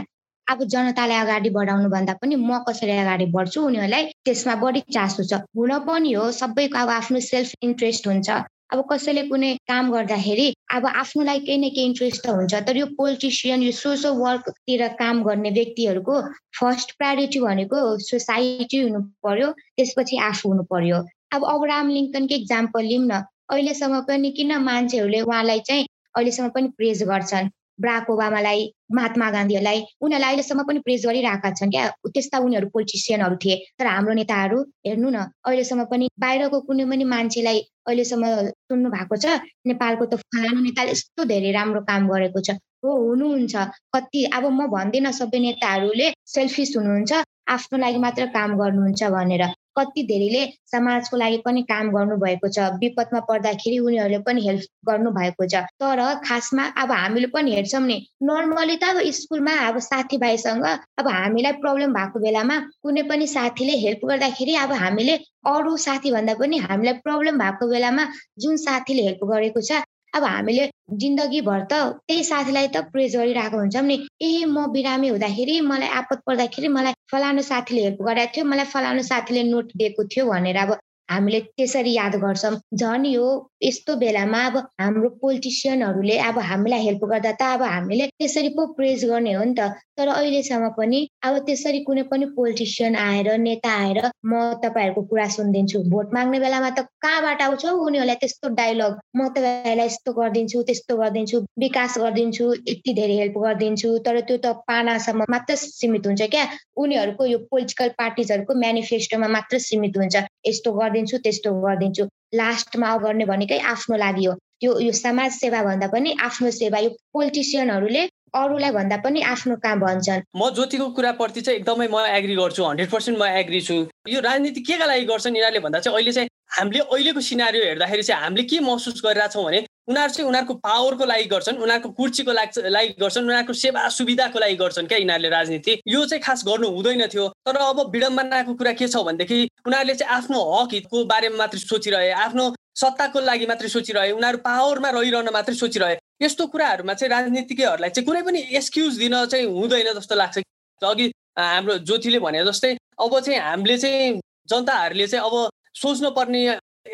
अब जनतालाई अगाडि बढाउनु भन्दा पनि म कसरी अगाडि बढ्छु? उनीहरूलाई त्यसमा बढी चासो छ। हुन पनि हो सबैको अब आफ्नो सेल्फ इन्ट्रेस्ट हुन्छ। अब कसैले कुनै काम गर्दाखेरि अब आफ्नोलाई केही न केही इन्ट्रेस्ट त हुन्छ तर यो पोलिटिसियन यो सोसल वर्कतिर काम गर्ने व्यक्तिहरूको फर्स्ट प्रायोरिटी भनेको सोसाइटी हुनु पर्यो त्यसपछि आफू हुनु पर्यो। अब अब्राहम लिङ्कनको इक्जाम्पल लिउँ न। अहिलेसम्म पनि किन मान्छेहरूले उहाँलाई चाहिँ अहिलेसम्म पनि प्रेज गर्छन्? ब्राक ओबामालाई महात्मा गान्धीहरूलाई उनीहरूलाई अहिलेसम्म पनि प्रेज गरिरहेका छन् क्या। त्यस्ता उनीहरू पोलिटिसियनहरू थिए। तर हाम्रो नेताहरू हेर्नु न अहिलेसम्म पनि बाहिरको कुनै पनि मान्छेलाई अहिलेसम्म सुन्नु भएको छ। नेपालको त फलानु नेताले यस्तो धेरै राम्रो काम गरेको छ। हो हुनुहुन्छ। कति अब म भन्दिनँ सबै नेताहरूले सेल्फिस हुनुहुन्छ। आफ्नो लागि मात्र काम गर्नुहुन्छ भनेर। कति धेरैले समाजको लागि पनि काम गर्नुभएको छ। विपदमा पर्दाखेरि उनीहरूले पनि हेल्प गर्नुभएको छ। तर खासमा अब हामीले पनि हेर्छौँ नि नर्मली त अब स्कुलमा अब साथीभाइसँग अब हामीलाई प्रब्लम भएको बेलामा कुनै पनि साथीले हेल्प गर्दाखेरि अब हामीले अरू साथीभन्दा पनि हामीलाई प्रब्लम भएको बेलामा जुन साथीले हेल्प गरेको छ अब हामीले जिन्दगीभर त त्यही साथीलाई त प्रेज गरिरहेको हुन्छौँ नि। ए म बिरामी हुँदाखेरि मलाई आपत पर्दाखेरि मलाई फलानु साथीले हेल्प गरेको थियो मलाई फलानु साथीले नोट दिएको थियो भनेर अब हामीले त्यसरी याद गर्छौँ। झन् यो यस्तो बेलामा अब हाम्रो पोलिटिसियनहरूले अब हामीलाई हेल्प गर्दा त अब हामीले त्यसरी पो प्रेज गर्ने हो नि त। तर अहिलेसम्म पनि अब त्यसरी कुनै पनि पोलिटिसियन आएर नेता आएर म तपाईँहरूको कुरा सुनिदिन्छु भोट माग्ने बेलामा त कहाँबाट आउँछ उनीहरूलाई त्यस्तो डायलग म तपाईँहरूलाई यस्तो गरिदिन्छु त्यस्तो गरिदिन्छु विकास गरिदिन्छु यति धेरै हेल्प गरिदिन्छु। तर त्यो त पानासम्म मात्र सीमित हुन्छ क्या? उनीहरूको यो पोलिटिकल पार्टिजहरूको मेनिफेस्टोमा मात्र सीमित हुन्छ। यस्तो गरिदिन्छु। त्यस्तो गरिदिन्छु। लास्टमा गर्ने भनेकै आफ्नो लागि हो। त्यो यो समाज सेवा भन्दा पनि आफ्नो सेवा यो पोलिटिसियनहरूले अरूलाई भन्दा पनि आफ्नो काम भन्छन्। म ज्योतिको कुराप्रति चाहिँ एकदमै म एग्री गर्छु हन्ड्रेड पर्सेन्ट म एग्री छु। यो राजनीति केका लागि गर्छन् यिनीहरूले भन्दा चाहिँ अहिले चाहिँ हामीले अहिलेको सिनारी हेर्दाखेरि चाहिँ हामीले के महसुस गरिरहेछौँ भने उनीहरू चाहिँ उनीहरूको पावरको लागि गर्छन् उनीहरूको कुर्सीको लागि गर्छन् उनीहरूको सेवा सुविधाको लागि गर्छन् क्या यिनीहरूले राजनीति। यो चाहिँ खास गर्नु हुँदैन थियो। तर अब विडम्बनाको कुरा के छ भनेदेखि उनीहरूले चाहिँ आफ्नो हक हितको बारेमा मात्रै सोचिरहे आफ्नो सत्ताको लागि मात्रै सोचिरहे उनीहरू पावरमा रहिरहन मात्रै सोचिरहे। यस्तो कुराहरूमा चाहिँ राजनीतिज्ञहरूलाई चाहिँ कुनै पनि एक्सक्युज दिन चाहिँ हुँदैन जस्तो लाग्छ। अघि हाम्रो ज्योतिले भने जस्तै अब चाहिँ हामीले चाहिँ जनताहरूले चाहिँ अब सोच्नुपर्ने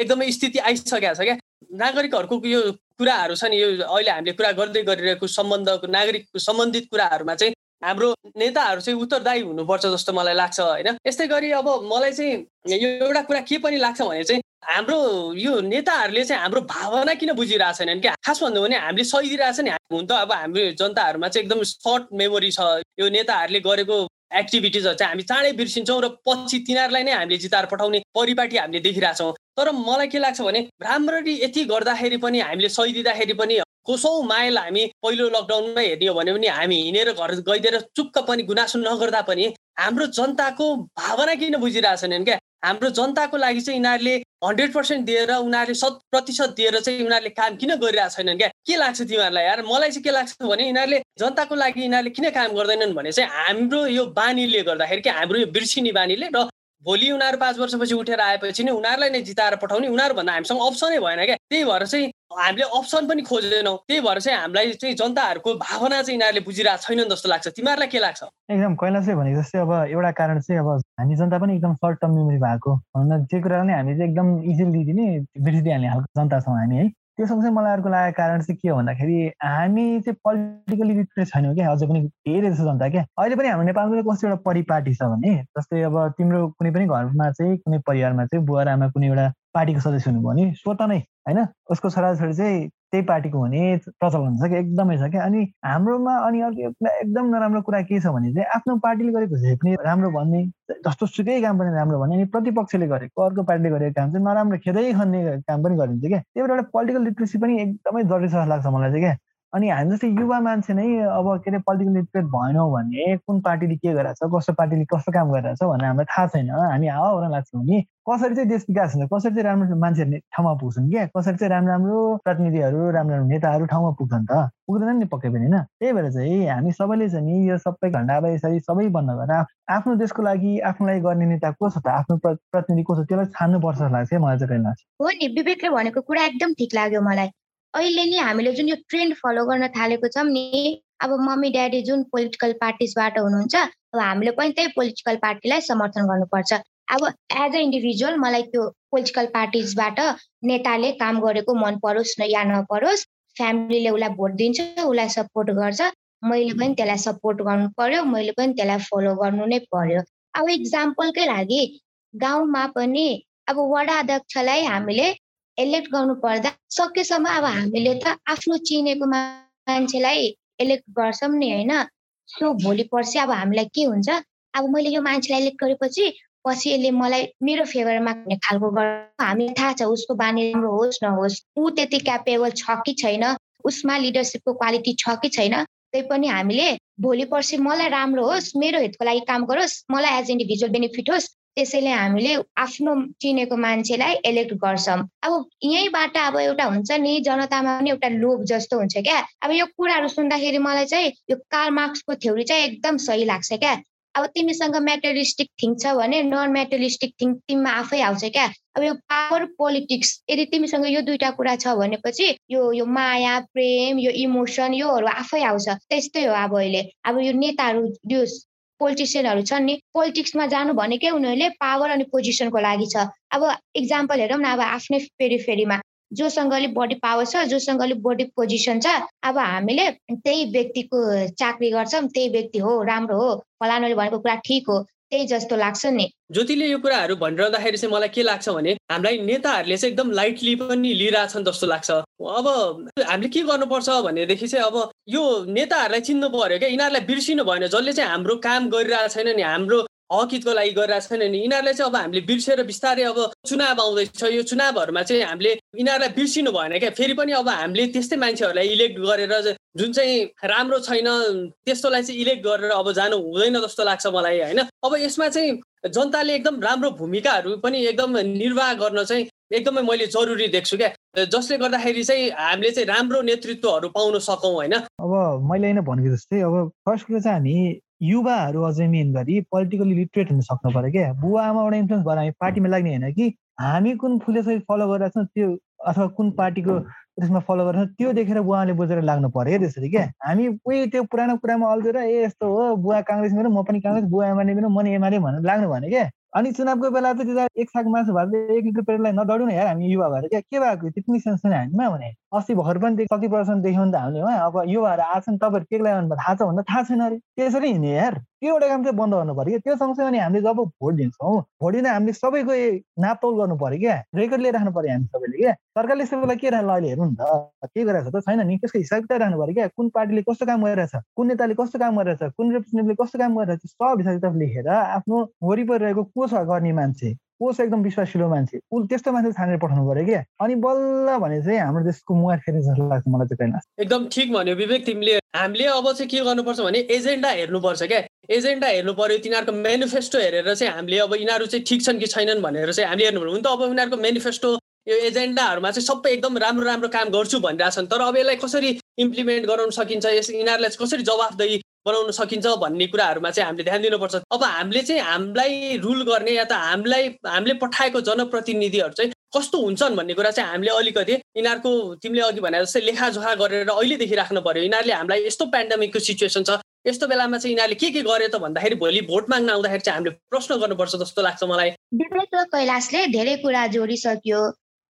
एकदमै स्थिति आइसकेको छ क्या। नागरिकहरूको यो कुराहरू छ नि यो अहिले हामीले कुरा गर्दै गरिरहेको सम्बन्धको नागरिक सम्बन्धित कुराहरूमा चाहिँ हाम्रो नेताहरू चाहिँ उत्तरदायी हुनुपर्छ जस्तो मलाई लाग्छ होइन? यस्तै गरी अब मलाई चाहिँ यो एउटा कुरा के पनि लाग्छ भने चाहिँ हाम्रो यो नेताहरूले चाहिँ हाम्रो भावना किन बुझिरहेको छैनन् क्या? खास भन्नु भने हामीले सही दिइरहेछ नि। हुन त अब हाम्रो जनताहरूमा चाहिँ एकदम सर्ट मेमोरी छ। यो नेताहरूले गरेको एक्टिभिटिजहरू चाहिँ हामी चाँडै बिर्सिन्छौँ र पछि तिनीहरूलाई नै हामीले जिताएर पठाउने परिपाटी हामीले देखिरहेछौँ। तर मलाई के लाग्छ भने राम्ररी यति गर्दाखेरि पनि हामीले सही दिँदाखेरि पनि कसौँ माइल हामी पहिलो लकडाउनमै हेर्ने हो भने पनि हामी हिँडेर घर गइदिएर चुक्क पनि गुनासो नगर्दा पनि हाम्रो जनताको भावना किन बुझिरहेछन् क्या? हाम्रो जनताको लागि चाहिँ यिनीहरूले हन्ड्रेड पर्सेन्ट दिएर उनीहरूले शत प्रतिशत दिएर चाहिँ उनीहरूले काम किन गरिरहेको छैनन् क्या? के लाग्छ तिमीहरूलाई यार? मलाई चाहिँ के लाग्छ भने यिनीहरूले जनताको लागि यिनीहरूले किन काम गर्दैनन् भने चाहिँ हाम्रो यो बानीले गर्दाखेरि क्या हाम्रो यो बिर्सिने बानीले र भोलि उनीहरू पाँच वर्षपछि उठेर आएपछि नै उनीहरूलाई नै जिताएर पठाउने उनीहरूभन्दा हामीसँग अप्सनै भएन क्या। त्यही भएर चाहिँ हामीले अप्सन पनि खोज्दैनौँ त्यही भएर चाहिँ हामीलाई चाहिँ जनताहरूको भावना चाहिँ यिनीहरूले बुझिरहेको छैनन् जस्तो लाग्छ। तिमीहरूलाई के लाग्छ? एकदम कैलाशले भनेको जस्तै अब एउटा कारण चाहिँ अब हामी जनता पनि एकदम सर्ट टर्म मेमोरी भएको भनौँ न जे कुरा पनि हामी चाहिँ एकदम इजिली दिदिने बिर्सिदिइहाल्ने खालको जनता छौँ हामी है। त्यो सँगसँगै मलाई अर्को लागेको कारण चाहिँ के हो भन्दाखेरि हामी चाहिँ पोलिटिकली लिटरेट छैनौँ क्या अझै पनि धेरै जस्तो जनता क्या अहिले पनि हाम्रो नेपालमा चाहिँ कस्तो एउटा परिपाटी छ भने जस्तै अब तिम्रो कुनै पनि घरमा चाहिँ कुनै परिवारमा चाहिँ बुवा आमा कुनै एउटा पार्टीको सदस्य हुनुभयो भने स्वत नै होइन? उसको छोराछोरी चाहिँ त्यही पार्टीको हुने प्रचलन छ कि एकदमै छ क्या अनि हाम्रोमा अनि अर्को एकदम नराम्रो कुरा के छ भने चाहिँ आफ्नो पार्टीले गरेको झेप्ने राम्रो भन्ने जस्तो सुकै काम पनि राम्रो भन्ने अनि प्रतिपक्षले गरेको अर्को पार्टीले गरेको काम चाहिँ नराम्रो खेदै खन्ने काम पनि गरिन्छ क्या। त्यही भएर एउटा पोलिटिकल लिट्रेसी पनि एकदमै जरुरी छ लाग्छ मलाई चाहिँ क्या। अनि हामी जस्तै युवा मान्छे नै अब के अरे पोलिटिकल लिटरेट भएनौँ भने कुन पार्टीले के गरिरहेको छ कस्तो पार्टीले कस्तो काम गरिरहेको छ भन्ने हामीलाई थाहा छैन। हामी हावा हुन लाग्छौँ नि कसरी चाहिँ देश विकास हुन्छ कसरी चाहिँ राम्रो मान्छेहरू ठाउँमा पुग्छन् क्या? कसरी चाहिँ राम्रो राम्रो प्रतिनिधिहरू राम्रो राम्रो नेताहरू ठाउँमा पुग्छन् त? पुग्दैन नि पक्कै पनि होइन? त्यही भएर चाहिँ हामी सबैले चाहिँ नि यो सबै घन्टा यसरी सबै बन्द गरेर आफ्नो देशको लागि आफ्नो लागि गर्ने नेता को छ त? आफ्नो प्रतिनिधि को छ? त्यसलाई छान्नुपर्छ जस्तो लाग्छ मलाई चाहिँ हो नि विवेकले भनेको कुरा एकदम ठिक लाग्यो मलाई। अहिले नि हामीले जुन यो ट्रेन्ड फलो गर्न थालेको छौँ नि अब मम्मी ड्याडी जुन पोलिटिकल पार्टिजबाट हुनुहुन्छ अब हामीले पनि त्यही पोलिटिकल पार्टीलाई समर्थन गर्नुपर्छ। अब एज अ इन्डिभिजुअल मलाई त्यो पोलिटिकल पार्टिजबाट नेताले काम गरेको मन परोस् न या नपरोस् फ्यामिलीले उसलाई भोट दिन्छ उसलाई सपोर्ट गर्छ मैले पनि त्यसलाई सपोर्ट गर्नु पर्यो मैले पनि त्यसलाई फलो गर्नु नै पर्यो। अब इक्जाम्पलकै लागि गाउँमा पनि अब वडा अध्यक्षलाई हामीले इलेक्ट गर्नु पर्दा सकेसम्म अब हामीले त आफ्नो चिनेको मान्छेलाई इलेक्ट गर्छौँ नि होइन? सो भोलि पर्सि अब हामीलाई के हुन्छ? अब मैले यो मान्छेलाई इलेक्ट गरेपछि पछि यसले मलाई मेरो फेभरमा हुने खालको गर्छ। हामीलाई थाहा छ उसको बानी राम्रो होस् नहोस् ऊ त्यति क्यापेबल छ कि छैन उसमा लिडरसिपको क्वालिटी छ कि छैन त्यही पनि हामीले भोलि पर्सि मलाई राम्रो होस् मेरो हितको लागि काम गरोस् मलाई एज इन्डिभिजुअल बेनिफिट होस् त्यसैले हामीले आफ्नो चिनेको मान्छेलाई इलेक्ट गर्छौँ। अब यहीँबाट अब एउटा हुन्छ नि जनतामा पनि एउटा लोभ जस्तो हुन्छ क्या। अब यो कुराहरू सुन्दाखेरि मलाई चाहिँ यो कार्ल मार्क्सको थ्योरी चाहिँ एकदम सही लाग्छ क्या। अब तिमीसँग मेटेरिस्टिक थिङ छ भने नन मेटेरिस्टिक थिङ तिमीमा आफै आउँछ क्या। अब यो पावर पोलिटिक्स यदि तिमीसँग यो दुइटा कुरा छ भनेपछि यो यो माया प्रेम यो इमोसन योहरू आफै आउँछ। त्यस्तै हो अब अहिले। अब यो नेताहरू यो पोलिटिसियनहरू छन् नि पोलिटिक्समा जानु भनेकै उनीहरूले पावर अनि पोजिसनको लागि छ। अब इक्जाम्पल हेरौँ न अब आफ्नै फेरिफेरीमा जोसँग अलिक बढी पावर छ जोसँग अलिक बढी पोजिसन छ अब हामीले त्यही व्यक्तिको चाकरी गर्छौँ त्यही व्यक्ति हो राम्रो हो फलानुले भनेको कुरा ठिक हो। त्यही जस्तो लाग्छ नि। ज्योतिले यो कुराहरू भनिरहँदाखेरि चाहिँ मलाई के लाग्छ भने हामीलाई नेताहरूले चाहिँ एकदम लाइटली पनि लिइरहेछन् जस्तो लाग्छ। अब हामीले के गर्नुपर्छ भनेदेखि चाहिँ अब यो नेताहरूलाई चिन्नु पऱ्यो क्या? यिनीहरूलाई बिर्सिनु भएन। जसले चाहिँ हाम्रो काम गरिरहेको छैन नि हाम्रो हकितको लागि गरिरहेको छैन नि। यिनीहरूलाई चाहिँ अब हामीले बिर्सेर बिस्तारै अब चुनाव आउँदैछ। यो चुनावहरूमा चाहिँ हामीले यिनीहरूलाई बिर्सिनु भएन क्या। फेरि पनि अब हामीले त्यस्तै मान्छेहरूलाई इलेक्ट गरेर जुन चाहिँ राम्रो छैन त्यस्तोलाई चाहिँ इलेक्ट गरेर अब जानु हुँदैन जस्तो लाग्छ मलाई होइन? अब यसमा चाहिँ जनताले एकदम राम्रो भूमिकाहरू पनि एकदम निर्वाह गर्न चाहिँ एकदमै मैले जरुरी देख्छु क्या। जसले गर्दाखेरि चाहिँ हामीले चाहिँ राम्रो नेतृत्वहरू पाउन सकौँ होइन? अब मैले होइन भनेको जस्तै अब फर्स्ट कुरो चाहिँ हामी युवाहरू अझै मेन गरी पोलिटिकली लिटरेट हुन सक्नु पऱ्यो क्या। बुवा आमाबाट इन्फ्लुएन्स भएर हामी पार्टीमा लाग्ने होइन कि हामी कुन फुलेसरी फलो गरिरहेको छौँ त्यो अथवा कुन पार्टीको त्यसमा फलो गरेर त्यो देखेर बुवाले बुझेर लाग्नु पर्यो क्या त्यसरी क्या। हामी उही त्यो पुरानो कुरामा अल्झेर ए यस्तो हो बुवा काङ्ग्रेस मेरो म पनि काङ्ग्रेस बुवा एमाले मेरो म एमाले भनेर लाग्नु भने क्या। अनि चुनावको बेला त त्यो एक साग मासु भएर एक लिटर नदौडौँ न यार हामी युवा भएर क्या। के भएको? त्यो पनि सेन्स छैन हामीमा भने। अस्ति भर्खर पनि कति पर्सेन्ट देख्यौँ नि त हामीले उहाँ अब युवाहरू आछन् तपाईँहरू के थाहा छ भन्दा थाहा छैन अरे। त्यसरी हिँड्ने यार। त्यो एउटा काम चाहिँ बन्द गर्नु पऱ्यो त्यो सँगसँगै अनि हामीले जब भोट दिन्छौँ भोट दिँदा हामीले सबैको नापतौल गर्नु पऱ्यो क्या। रेकर्ड लिएर राख्नु पऱ्यो हामी सबैले क्या। सरकारले बेला के राख्नु अहिले हेर्नु नि त। के गरिरहेको छ त? छैन नि। त्यसको हिसाब किताब राख्नु पऱ्यो क्या। कुन पार्टीले कस्तो काम गरिरहेछ? कुन नेताले कस्तो काम गरिरहेछ? कुन रिप्रेजेन्टेटिभले कस्तो काम गरिरहेछ? सब हिसाब किताब लेखेर आफ्नो वरिपरि रहेको को छ गर्ने मान्छे? को छ एकदम विश्वासिलो मान्छे। ऊ त्यस्तो मान्छे छानेर पठाउनु पऱ्यो क्या। अनि बल्ल भने चाहिँ हाम्रो देशको मुहार फेरि जस्तो लाग्छ मलाई चाहिँ एकदम ठिक भन्यो विवेक तिमीले। हामीले अब चाहिँ के गर्नुपर्छ भने एजेन्डा हेर्नुपर्छ क्या। एजेन्डा हेर्नु पर्यो तिनीहरूको मेनिफेस्टो हेरेर चाहिँ हामीले अब यिनीहरू चाहिँ ठिक छन् कि छैनन् भनेर चाहिँ हामीले हेर्नु हुन त अब उनीहरूको मेनिफेस्टो यो एजेन्डाहरूमा चाहिँ सबै एकदम राम्रो राम्रो काम गर्छु भनिरहेछन्। तर अब यसलाई कसरी इम्प्लिमेन्ट गराउन सकिन्छ? यस यिनीहरूलाई कसरी जवाफदेही बनाउन सकिन्छ भन्ने कुराहरूमा चाहिँ हामीले ध्यान दिनुपर्छ। अब हामीले चाहिँ हामीलाई रुल गर्ने या त हामीलाई हामीले पठाएको जनप्रतिनिधिहरू चाहिँ कस्तो हुन्छन् भन्ने कुरा चाहिँ हामीले अलिकति यिनीहरूको तिमीले अघि भने जस्तै लेखाजोखा गरेर अहिलेदेखि राख्नु पर्यो। यिनीहरूले हामीलाई यस्तो पेन्डेमिकको सिचुएसन छ यस्तो बेलामा चाहिँ यिनीहरूले के के गरे त भन्दाखेरि भोलि भोट माग्न आउँदाखेरि चाहिँ हामीले प्रश्न गर्नुपर्छ जस्तो लाग्छ मलाई। विवेक र कैलाशले धेरै कुरा जोडिसक्यो।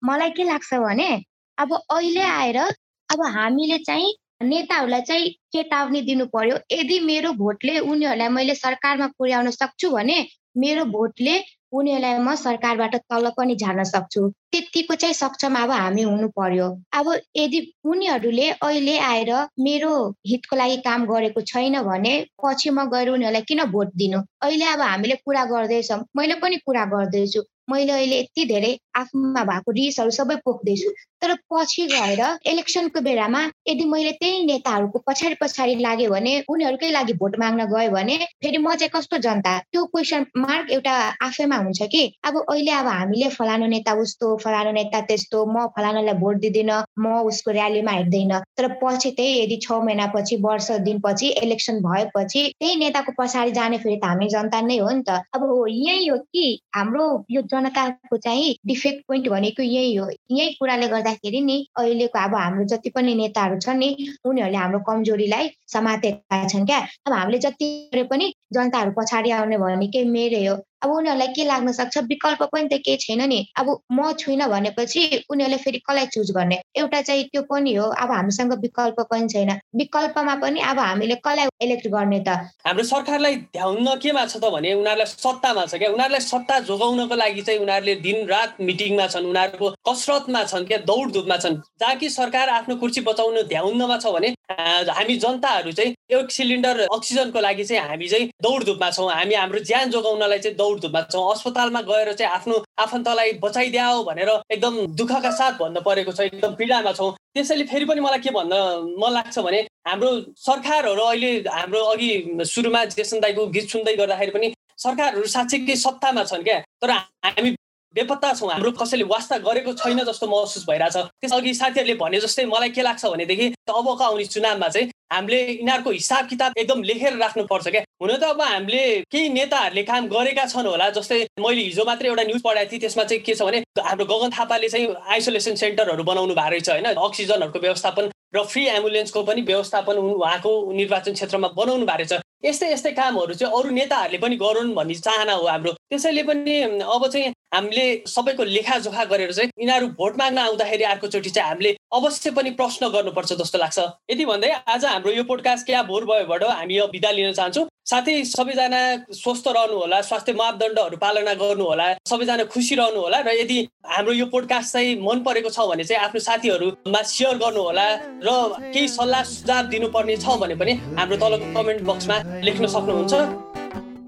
मलाई के लाग्छ भने अब अहिले आएर अब हामीले चाहिँ नेताहरूलाई चाहिँ चेतावनी दिनु पर्यो। यदि मेरो भोटले उनीहरूलाई मैले सरकारमा पुर्याउन सक्छु भने मेरो भोटले उनीहरूलाई म सरकारबाट तल पनि झार्न सक्छु। त्यतिको चाहिँ सक्षम अब हामी हुनु पर्यो। अब यदि उनीहरूले अहिले आएर मेरो हितको लागि काम गरेको छैन भने पछि म गएर उनीहरूलाई किन भोट दिनु? अहिले अब हामीले कुरा गर्दैछौँ। मैले पनि कुरा गर्दैछु। मैले अहिले यति धेरै आफूमा भएको रिसहरू सबै पोख्दैछु। तर पछि गएर इलेक्सनको बेलामा यदि मैले त्यही नेताहरूको पछाडि पछाडि लाग्यो भने उनीहरूकै लागि भोट माग्न गयो भने फेरि म चाहिँ कस्तो जनता? त्यो क्वेसन मार्क एउटा आफैमा हुन्छ कि अब अहिले अब हामीले फलानु नेता उस्तो फलानु नेता त्यस्तो म फलानुलाई भोट दिँदिनँ म उसको ऱ्यालीमा हिँड्दैन। तर पछि त्यही यदि छ महिनापछि वर्ष दिनपछि इलेक्सन भएपछि त्यही नेताको पछाडि जाने फेरि त हामी जनता नै हो नि त। अब यही हो कि हाम्रो यो जनताको चाहिँ डिफेक्ट पोइन्ट भनेको यही हो। यही कुराले गर्दाखेरि नि अहिलेको अब हाम्रो जति पनि नेताहरू छन् नि उनीहरूले हाम्रो कमजोरीलाई समातेका छन् क्या। अब हामीले जति पनि जनताहरू पछाडि आउने भनेकै मेरै हो। अब उनीहरूलाई के लाग्न सक्छ? विकल्प पनि त केही छैन नि। अब म छुइनँ भनेपछि उनीहरूले फेरि कसलाई चुज गर्ने? एउटा चाहिँ त्यो पनि हो। अब हामीसँग विकल्प पनि छैन। विकल्पमा पनि अब हामीले कसलाई इलेक्ट गर्ने त। हाम्रो सरकारलाई ध्याउन केमा छ त भने उनीहरूलाई सत्तामा छ क्या। उनीहरूलाई सत्ता जोगाउनको लागि चाहिँ उनीहरूले दिनरात मिटिङमा छन् उनीहरूको कसरतमा छन् क्या दौडधुपमा छन्। जहाँ कि सरकार आफ्नो कुर्सी बचाउनु ध्याउनमा छ भने हामी जनताहरू चाहिँ एक सिलिन्डर अक्सिजनको लागि चाहिँ हामी चाहिँ दौडधुपमा छौँ। हामी हाम्रो ज्यान जोगाउनलाई चाहिँ दौडधुपमा छौँ। अस्पतालमा गएर चाहिँ आफ्नो आफन्तलाई बचाइदियाओ भनेर एकदम दुःखका साथ भन्नु परेको छ। एकदम पीडामा छौँ। त्यसैले फेरि पनि मलाई के भन्न मन लाग्छ भने हाम्रो सरकारहरू अहिले हाम्रो अघि सुरुमा जेसन दाईको गीत सुन्दै गर्दाखेरि पनि सरकारहरू साँच्चीकै सत्तामा छन् क्या? तर हामी बेपत्ता छौँ हाम्रो कसैले वास्ता गरेको छैन जस्तो महसुस भइरहेछ। त्यसअघि साथीहरूले भने जस्तै मलाई के लाग्छ भनेदेखि अबको आउने चुनावमा चाहिँ हामीले यिनीहरूको हिसाब किताब एकदम लेखेर राख्नुपर्छ क्या। हुन त अब हामीले केही नेताहरूले काम गरेका छन् होला जस्तै मैले हिजो मात्रै एउटा न्युज पढाएको थिएँ त्यसमा चाहिँ के छ भने हाम्रो गगन थापाले चाहिँ आइसोलेसन सेन्टरहरू बनाउनु भएको रहेछ होइन? अक्सिजनहरूको व्यवस्थापन र फ्री एम्बुलेन्सको पनि व्यवस्थापन उहाँको निर्वाचन क्षेत्रमा बनाउनु भएको रहेछ। यस्तै यस्तै कामहरू चाहिँ अरू नेताहरूले पनि गरून् भन्ने चाहना हो हाम्रो। त्यसैले पनि अब चाहिँ हामीले सबैको लेखाजोखा गरेर चाहिँ यिनीहरू भोट माग्न आउँदाखेरि अर्कोचोटि चाहिँ हामीले अवश्य पनि प्रश्न गर्नुपर्छ जस्तो लाग्छ। यति भन्दै आज हाम्रो यो पोडकास्ट क्या भोर भयोबाट हामी अब बिदा लिन चाहन्छौँ। साथै सबैजना स्वस्थ रहनु होला स्वास्थ्य मापदण्डहरू पालना गर्नु होला सबैजना खुसी रहनु होला र यदि हाम्रो यो पोडकास्ट चाहिँ मन परेको छ भने चाहिँ आफ्नो साथीहरूमा सेयर गर्नु होला र केही सल्लाह सुझाव दिनुपर्ने छ भने पनि हाम्रो तलको कमेन्ट बक्समा लेख्न सक्नुहुन्छ?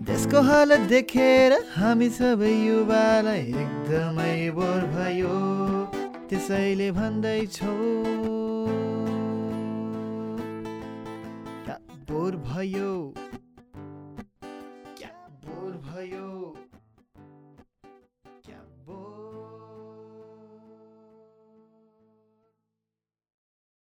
त्यसको हालत देखेर हामी सबै युवालाई एकदमै बोर भयो। त्यसैले भन्दैछौ बोर भयो? क्या बोर भयो?